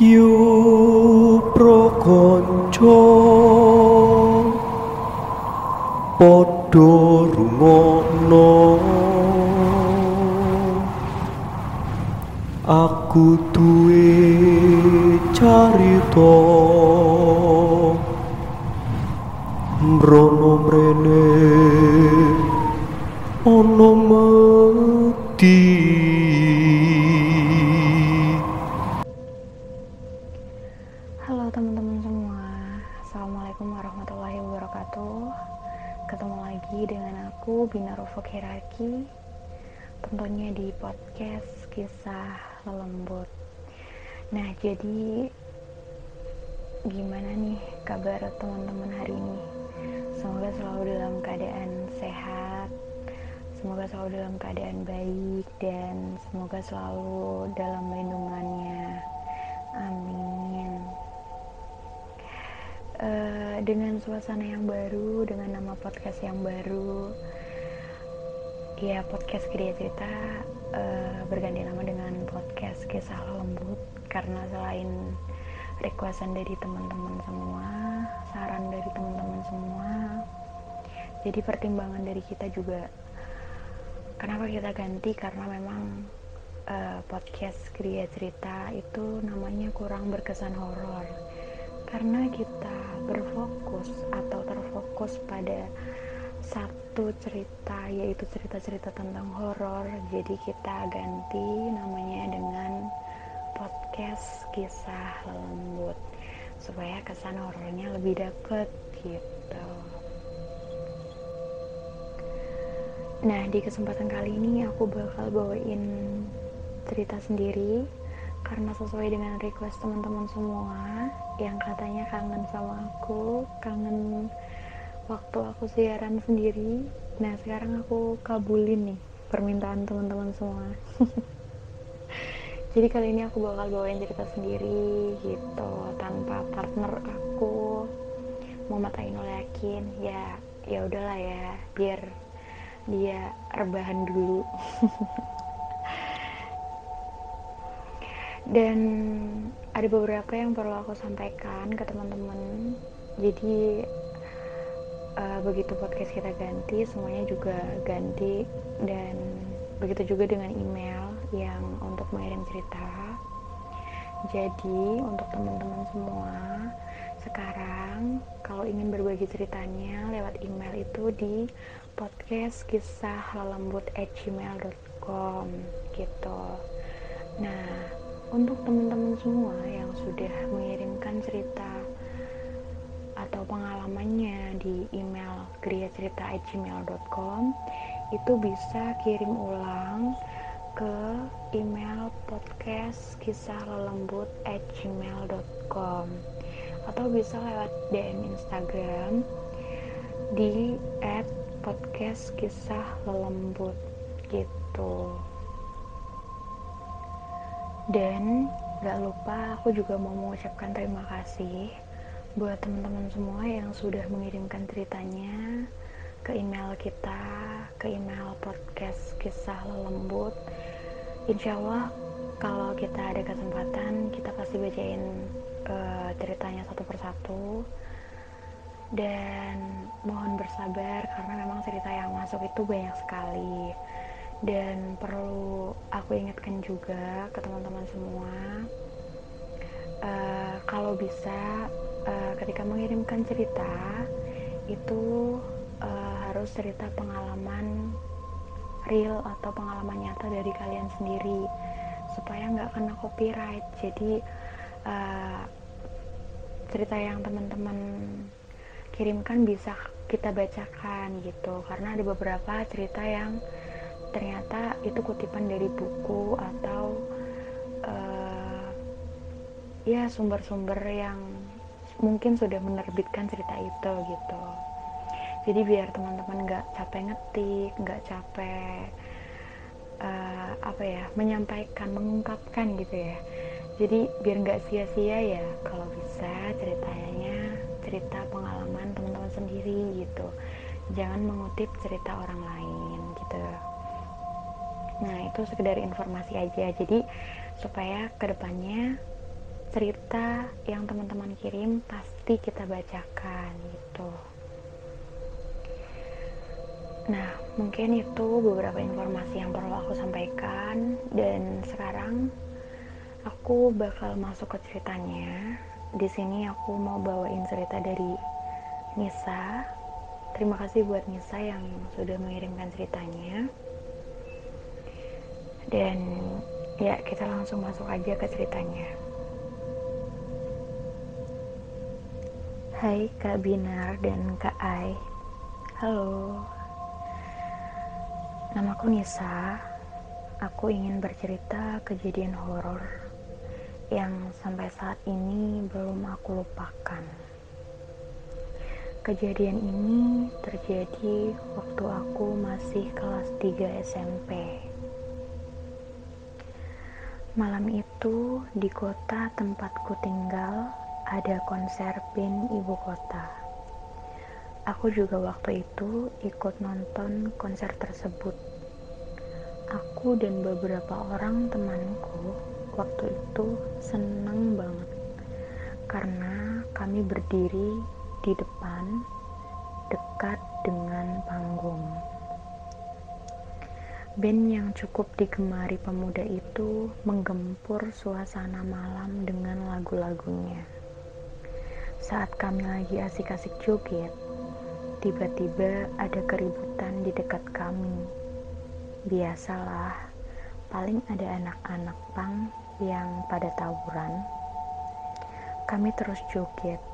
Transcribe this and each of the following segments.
Yu prokonco padha rumono. Aku duwe carita. Mrono mrene. Ana mrene wabarakatuh Ketemu lagi dengan aku, Bina Rufuk Hiraki Tentunya di podcast Kisah Lelembut. Nah jadi Gimana nih kabar teman-teman hari ini? Semoga selalu dalam keadaan sehat Semoga selalu dalam keadaan baik Dan semoga selalu dalam lindungannya. Amin. Eh, dengan suasana yang baru, dengan nama podcast yang baru, ya podcast Kriya Cerita eh, berganti nama dengan podcast Kisah Lembut. Karena selain requestan dari teman-teman semua, saran dari teman-teman semua, jadi pertimbangan dari kita juga kenapa kita ganti? Karena memang eh, podcast Kriya Cerita itu namanya kurang berkesan horor. Karena kita berfokus atau terfokus pada satu cerita yaitu cerita-cerita tentang horor. Jadi kita ganti namanya dengan podcast kisah lembut supaya kesan horornya lebih dapet gitu. Nah di kesempatan kali ini aku bakal bawain cerita sendiri karena sesuai dengan request teman-teman semua yang katanya kangen sama aku kangen waktu aku siaran sendiri. Nah sekarang aku kabulin nih permintaan teman-teman semua. Jadi kali ini aku bakal bawain cerita sendiri gitu tanpa partner aku. Muhammad Ainul yakin ya ya udahlah ya biar dia rebahan dulu dan ada beberapa yang perlu aku sampaikan ke teman-teman. Jadi uh, begitu podcast kita ganti semuanya juga ganti. Dan begitu juga dengan email yang untuk mengirim cerita. Jadi untuk teman-teman semua sekarang kalau ingin berbagi ceritanya lewat email itu di podcast kisah gmail.com gitu. Nah untuk teman-teman semua yang sudah mengirimkan cerita atau pengalamannya di email kriacerita@gmail.com itu bisa kirim ulang ke email podcast kisah lelembut at gmail.com atau bisa lewat DM Instagram di at podcast kisah lelembut gitu dan gak lupa aku juga mau mengucapkan terima kasih buat teman-teman semua yang sudah mengirimkan ceritanya ke email kita, ke email podcast kisah lelembut. Insya Allah kalau kita ada kesempatan kita pasti bacain uh, ceritanya satu persatu dan mohon bersabar karena memang cerita yang masuk itu banyak sekali dan perlu aku ingatkan juga ke teman-teman semua uh, kalau bisa uh, ketika mengirimkan cerita itu uh, harus cerita pengalaman real atau pengalaman nyata dari kalian sendiri supaya nggak kena copyright. Jadi uh, cerita yang teman-teman kirimkan bisa kita bacakan gitu. Karena ada beberapa cerita yang ternyata itu kutipan dari buku atau uh, ya sumber-sumber yang mungkin sudah menerbitkan cerita itu gitu. Jadi biar teman-teman nggak capek ngetik nggak capek uh, apa ya menyampaikan mengungkapkan gitu ya. Jadi biar nggak sia-sia ya kalau bisa ceritanya cerita pengalaman teman-teman sendiri gitu. Jangan mengutip cerita orang lain gitu Nah, itu sekedar informasi aja. Jadi supaya ke depannya cerita yang teman-teman kirim pasti kita bacakan gitu. Nah, mungkin itu beberapa informasi yang perlu aku sampaikan dan sekarang aku bakal masuk ke ceritanya. Di sini aku mau bawain cerita dari Nisa. Terima kasih buat Nisa yang sudah mengirimkan ceritanya. Dan ya, kita langsung masuk aja ke ceritanya. Hai Kak Binar dan Kak Ai. Halo. Namaku Nisa. Aku ingin bercerita kejadian horor Yang sampai saat ini belum aku lupakan. Kejadian ini terjadi waktu aku masih kelas 3 SMP Malam itu di kota tempatku tinggal ada konser band ibu kota. Aku juga waktu itu ikut nonton konser tersebut. Aku dan beberapa orang temanku waktu itu senang banget karena kami berdiri di depan dekat dengan panggung. Band yang cukup digemari pemuda itu menggempur suasana malam dengan lagu-lagunya. Saat kami lagi asik-asik joget, tiba-tiba ada keributan di dekat kami. Biasalah, paling ada anak-anak pang yang pada tawuran. Kami terus joget,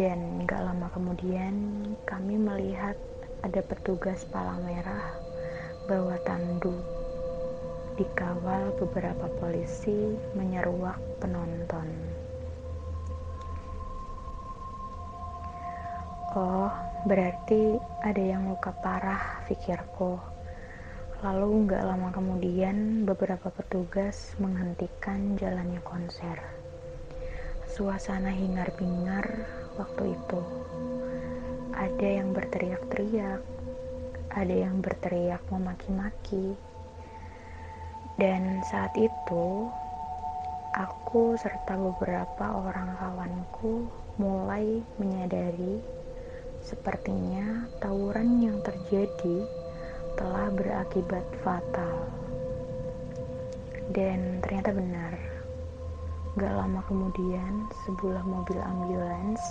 dan gak lama kemudian kami melihat ada petugas palang merah bawa tandu dikawal beberapa polisi menyeruak penonton. Oh, berarti ada yang luka parah, pikirku. Lalu nggak lama kemudian beberapa petugas menghentikan jalannya konser. Suasana hingar-bingar waktu itu. Ada yang berteriak-teriak, ada yang berteriak memaki-maki. Dan saat itu, aku serta beberapa orang kawanku mulai menyadari Sepertinya tawuran yang terjadi telah berakibat fatal. Dan ternyata benar. Gak lama kemudian, sebuah mobil ambulans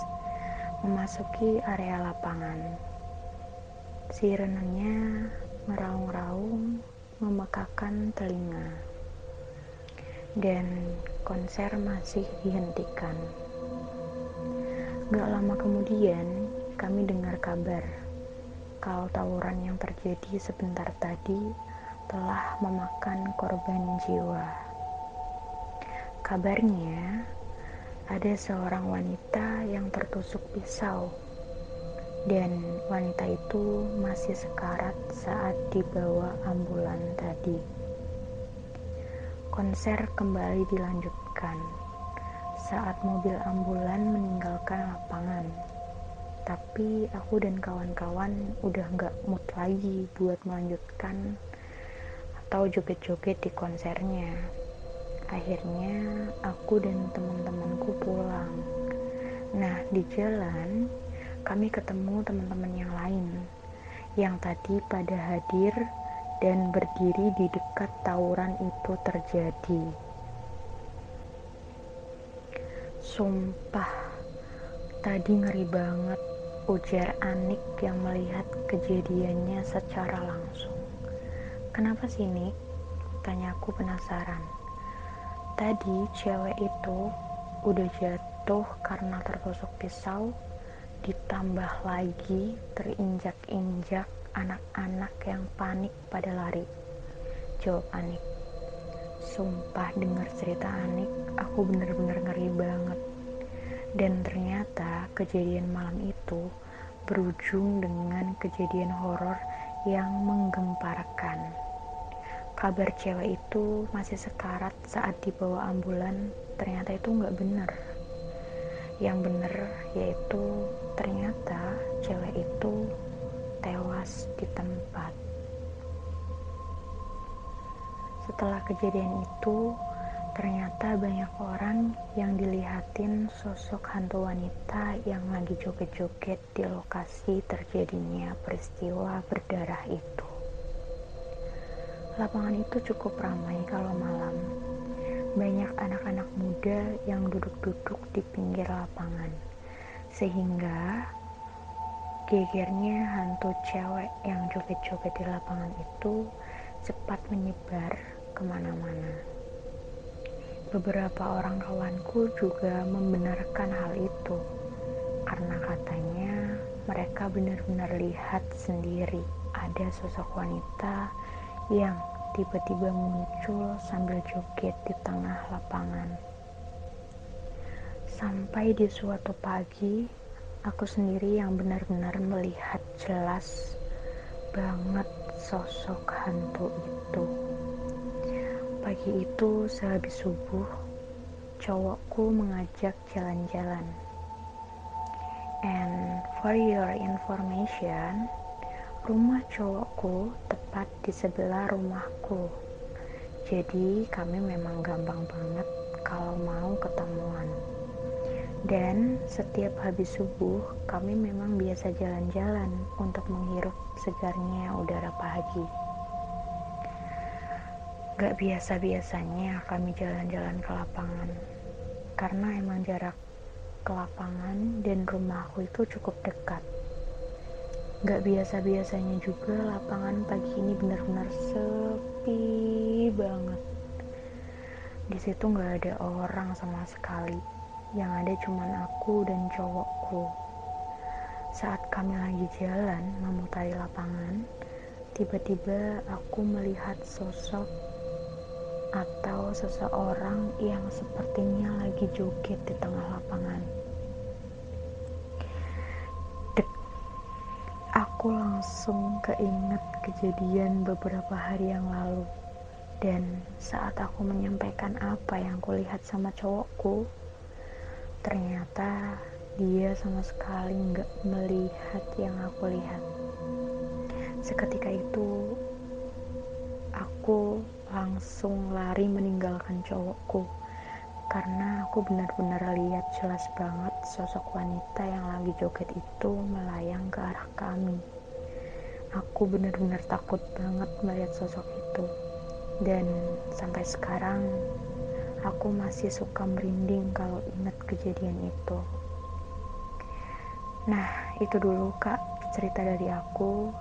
memasuki area lapangan. Sirenenya meraung-raung memekakan telinga. Dan konser masih dihentikan. Gak lama kemudian, kami dengar kabar kalau tawuran yang terjadi sebentar tadi telah memakan korban jiwa. Kabarnya, ada seorang wanita yang tertusuk pisau, dan wanita itu masih sekarat saat dibawa ambulan tadi. Konser kembali dilanjutkan. Saat mobil ambulan meninggalkan lapangan. Tapi aku dan kawan-kawan udah nggak mood lagi buat melanjutkan atau joget-joget di konsernya. Akhirnya aku dan teman-temanku pulang. Nah di jalan kami ketemu teman-teman yang lain yang tadi pada hadir dan berdiri di dekat tawuran itu terjadi sumpah tadi ngeri banget ujar Anik yang melihat kejadiannya secara langsung. Kenapa sih Nik? Tanyaku penasaran. Tadi cewek itu udah jatuh karena tertusuk pisau, ditambah lagi terinjak-injak anak-anak yang panik pada lari. Jawab Anik. Sumpah dengar cerita Anik, aku bener-bener ngeri banget dan ternyata kejadian malam itu berujung dengan kejadian horor yang menggemparkan. Kabar cewek itu masih sekarat saat dibawa ambulan, ternyata itu nggak benar. Yang benar yaitu ternyata cewek itu tewas di tempat. Setelah kejadian itu, Ternyata banyak orang yang dilihatin sosok hantu wanita yang lagi joget-joget di lokasi terjadinya peristiwa berdarah itu. Lapangan itu cukup ramai kalau malam. Banyak anak-anak muda yang duduk-duduk di pinggir lapangan. Sehingga gegernya hantu cewek yang joget-joget di lapangan itu cepat menyebar ke mana-mana. Beberapa orang kawanku juga membenarkan hal itu karena katanya mereka benar-benar lihat sendiri ada sosok wanita yang tiba-tiba muncul sambil joget di tengah lapangan. Sampai di suatu pagi, aku sendiri yang benar-benar melihat jelas banget sosok hantu itu. Pagi itu sehabis subuh, cowokku mengajak jalan-jalan. And for your information, rumah cowokku tepat di sebelah rumahku. Jadi kami memang gampang banget kalau mau ketemuan. Dan setiap habis subuh, kami memang biasa jalan-jalan untuk menghirup segarnya udara pagi. Gak biasa-biasanya kami jalan-jalan ke lapangan, karena emang jarak ke lapangan dan rumahku itu cukup dekat. Gak biasa-biasanya juga lapangan pagi ini benar-benar sepi banget. Di situ gak ada orang sama sekali. Yang ada cuman aku dan cowokku. Saat kami lagi jalan memutari lapangan, tiba-tiba aku melihat sosok atau seseorang yang sepertinya lagi joget di tengah lapangan. Aku langsung keinget kejadian beberapa hari yang lalu. Dan saat aku menyampaikan apa yang kulihat sama cowokku, ternyata dia sama sekali nggak melihat yang aku lihat. Seketika itu, aku langsung lari meninggalkan cowokku karena aku benar-benar lihat jelas banget sosok wanita yang lagi joget itu melayang ke arah kami. Aku benar-benar takut banget melihat sosok itu. Dan sampai sekarang aku masih suka merinding kalau ingat kejadian itu. Nah, itu dulu Kak cerita dari aku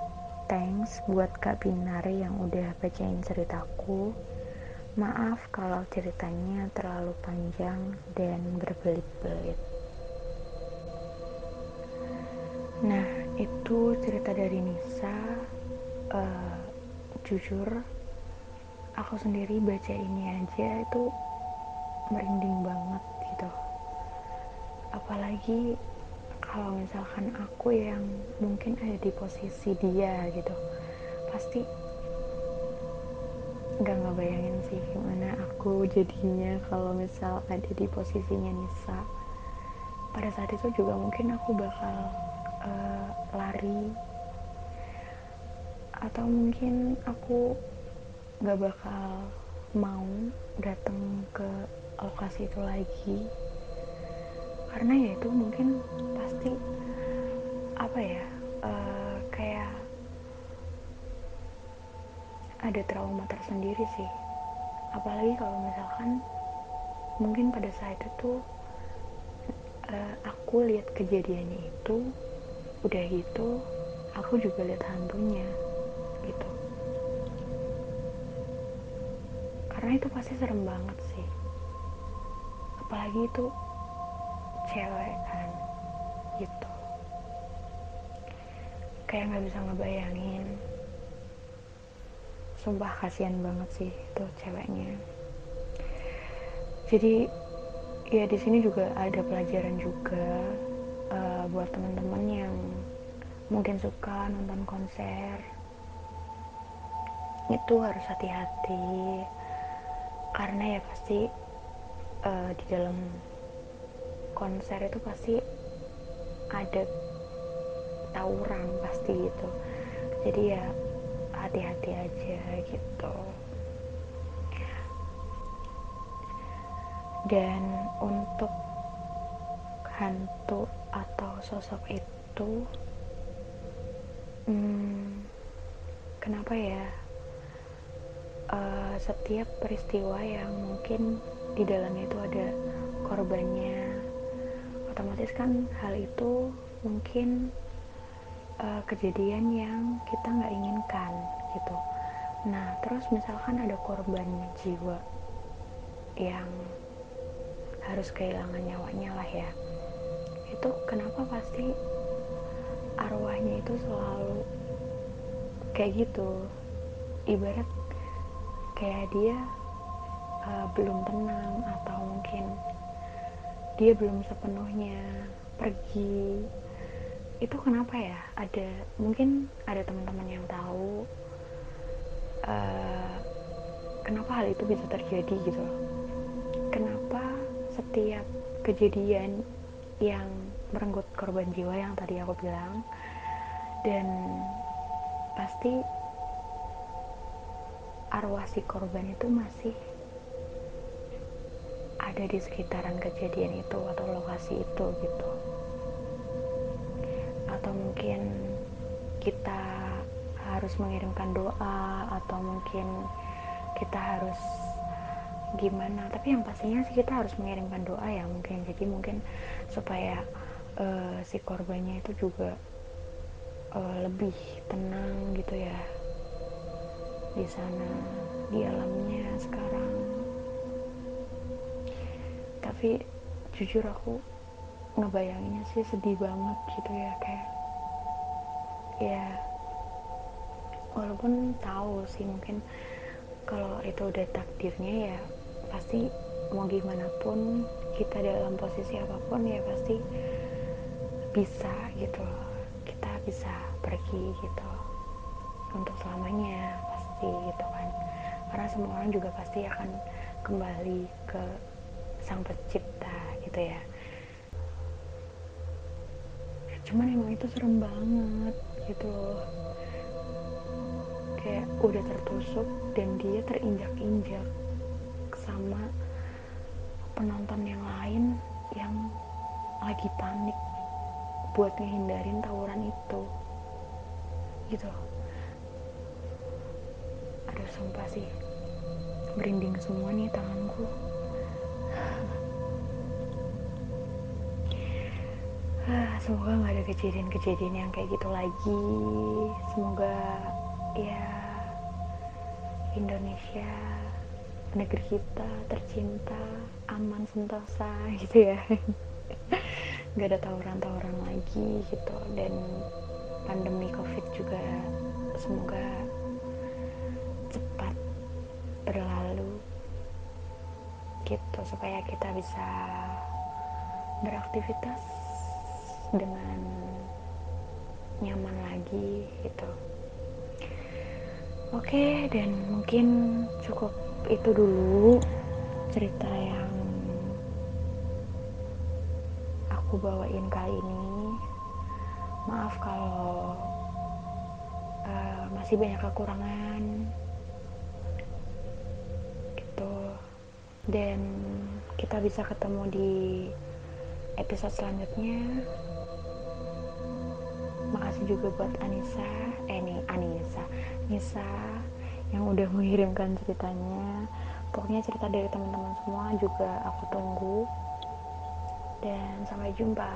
thanks buat Kak Binar yang udah bacain ceritaku. Maaf kalau ceritanya terlalu panjang dan berbelit-belit. Nah, itu cerita dari Nisa. Uh, jujur, aku sendiri baca ini aja itu merinding banget gitu. Apalagi kalau misalkan aku yang mungkin ada di posisi dia gitu pasti nggak ngebayangin sih gimana aku jadinya kalau misal ada di posisinya Nisa. Pada saat itu juga mungkin aku bakal uh, lari. Atau mungkin aku gak bakal mau datang ke lokasi itu lagi. Karena ya itu mungkin pasti apa ya uh, kayak ada trauma tersendiri sih. Apalagi kalau misalkan mungkin pada saat itu uh, aku lihat kejadiannya itu udah gitu aku juga lihat hantunya gitu. Karena itu pasti serem banget sih. Apalagi itu cewek kan gitu. Kayak nggak bisa ngebayangin sumpah kasihan banget sih tuh ceweknya. Jadi ya di sini juga ada pelajaran juga uh, buat teman-teman yang mungkin suka nonton konser. Itu harus hati-hati karena ya pasti uh, di dalam konser itu pasti ada tawuran pasti gitu. Jadi ya hati-hati aja gitu. Dan untuk hantu atau sosok itu hmm, kenapa ya? Uh, setiap peristiwa yang mungkin di dalamnya itu ada korbannya otomatis kan hal itu mungkin uh, kejadian yang kita nggak inginkan gitu. Nah terus misalkan ada korban jiwa yang harus kehilangan nyawanya lah ya. Itu kenapa pasti arwahnya itu selalu kayak gitu? Ibarat kayak dia uh, belum tenang atau mungkin dia belum sepenuhnya pergi itu kenapa ya? Ada mungkin ada teman-teman yang tahu uh, kenapa hal itu bisa terjadi gitu loh. Kenapa setiap kejadian yang merenggut korban jiwa yang tadi aku bilang dan pasti arwah si korban itu masih ada di sekitaran kejadian itu atau lokasi itu gitu atau mungkin kita harus mengirimkan doa atau mungkin kita harus gimana. Tapi yang pastinya sih kita harus mengirimkan doa ya mungkin. Jadi mungkin supaya uh, si korbannya itu juga uh, lebih tenang gitu ya di sana di alamnya sekarang. Tapi jujur aku ngebayanginnya sih sedih banget gitu ya kayak ya walaupun tahu sih mungkin kalau itu udah takdirnya ya pasti mau gimana pun kita dalam posisi apa pun ya pasti bisa gitu loh kita bisa pergi gitu untuk selamanya pasti gitu kan. Karena semua orang juga pasti akan kembali ke sang pencipta gitu ya cuman emang itu serem banget gitu loh. Kayak udah tertusuk dan dia terinjak-injak sama penonton yang lain yang lagi panik buat ngehindarin tawuran itu. Gitu aduh sumpah sih. Merinding semua nih tanganku ah, semoga nggak ada kejadian-kejadian yang kayak gitu lagi. Semoga ya Indonesia negeri kita tercinta aman sentosa gitu ya. Nggak ada tawuran-tawuran lagi gitu. Dan pandemi covid juga semoga cepat berlalu gitu. Supaya kita bisa beraktivitas dengan nyaman lagi gitu. Oke dan mungkin cukup itu dulu cerita yang aku bawain kali ini. Maaf kalau uh, masih banyak kekurangan. Gitu. Dan kita bisa ketemu di episode selanjutnya juga buat Anissa. Eh nih Anissa. Nisa yang udah mengirimkan ceritanya. Pokoknya cerita dari teman-teman semua juga aku tunggu. Dan sampai jumpa.